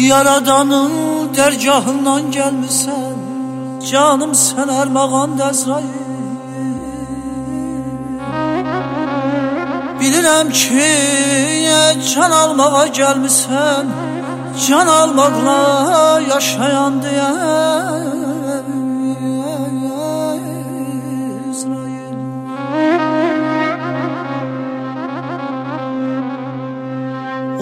Yaradanın dergahından gelmişsen Canım sen armağan Əzrail Bilirəm ki, can almağa gəlmisən Can almaqla yaşayan deyə İsrail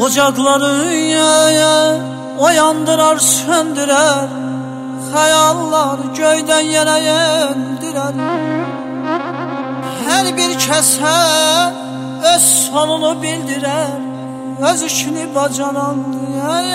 Ocakları ya, ya, oyandırar söndürer. Hayallar göyden yere yendirer. Her bir kəsə öz sonunu bildirer. Öz işini bacaran ay,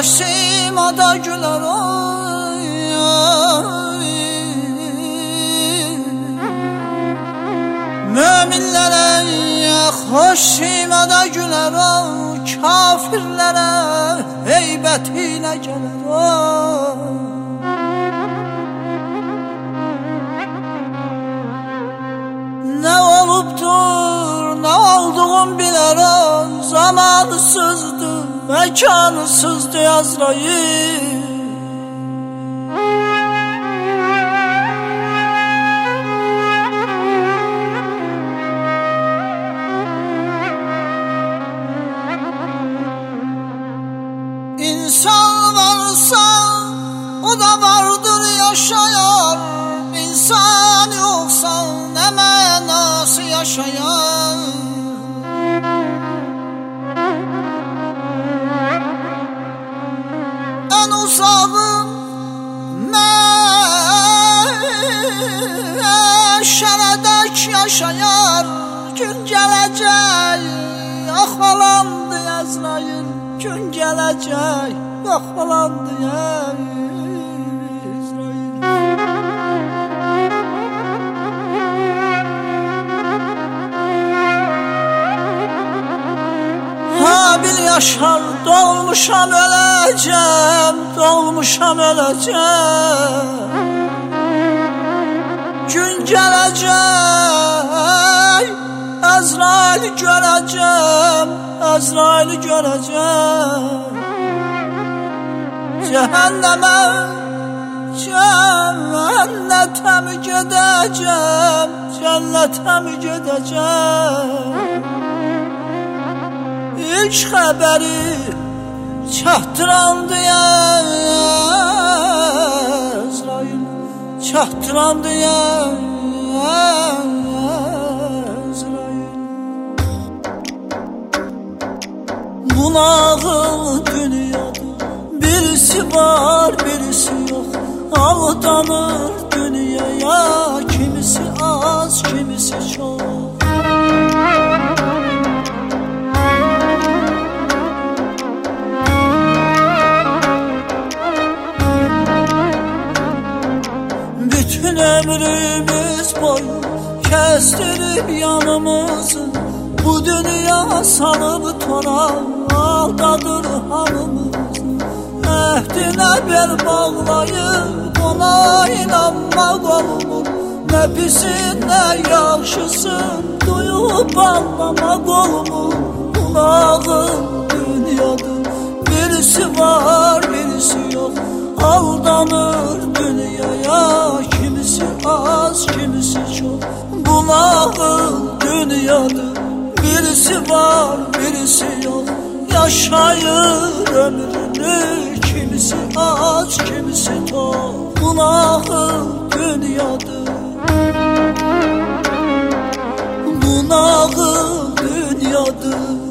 hoş simada güler oy, oy. Müminlere hoş simada güler o Kafirlere heybetiyle gelir o olduğum biler o Zamansızdı mekansızdı Azrail İnsan varsa o da vardır yaşayan. İnsan yoksa ne manası yaşayan En uzağım meşeredek yaşayan Gün gelecek ahvalandı Ezrail Gün gelecek ahvalandı İsrail Habil yaşar dolmuşam öleceğim Dolmuşam öleceğim. Gün gelecek Azrail göreceğim Azrail göreceğim. Cehenneme Cennete mi gideceğim Cennete mi gideceğim İlk xəbəri çatdırandı Əzrail Çatdırandı Əzrail Bu nağıl dünyada Birisi var birisi yok. Aldanır dünyaya Kimisi az kimisi çok kestirip yanımızı. Bu dünya salıp tora aldadır hamımızı Ehdine bel bağlayıp ona inanmak olmur Ne pisin ne yaxşısın duyup anlamak olmur Kulağın dünyadır birisi var birisi yok. Aldanır dünyaya kimisi az kimisi çok Bulağın dünyadır birisi var birisi yok. Yaşayır ömrünü. Kimisi az kimisi tok. Bulağın dünyadır Bulağın dünyadır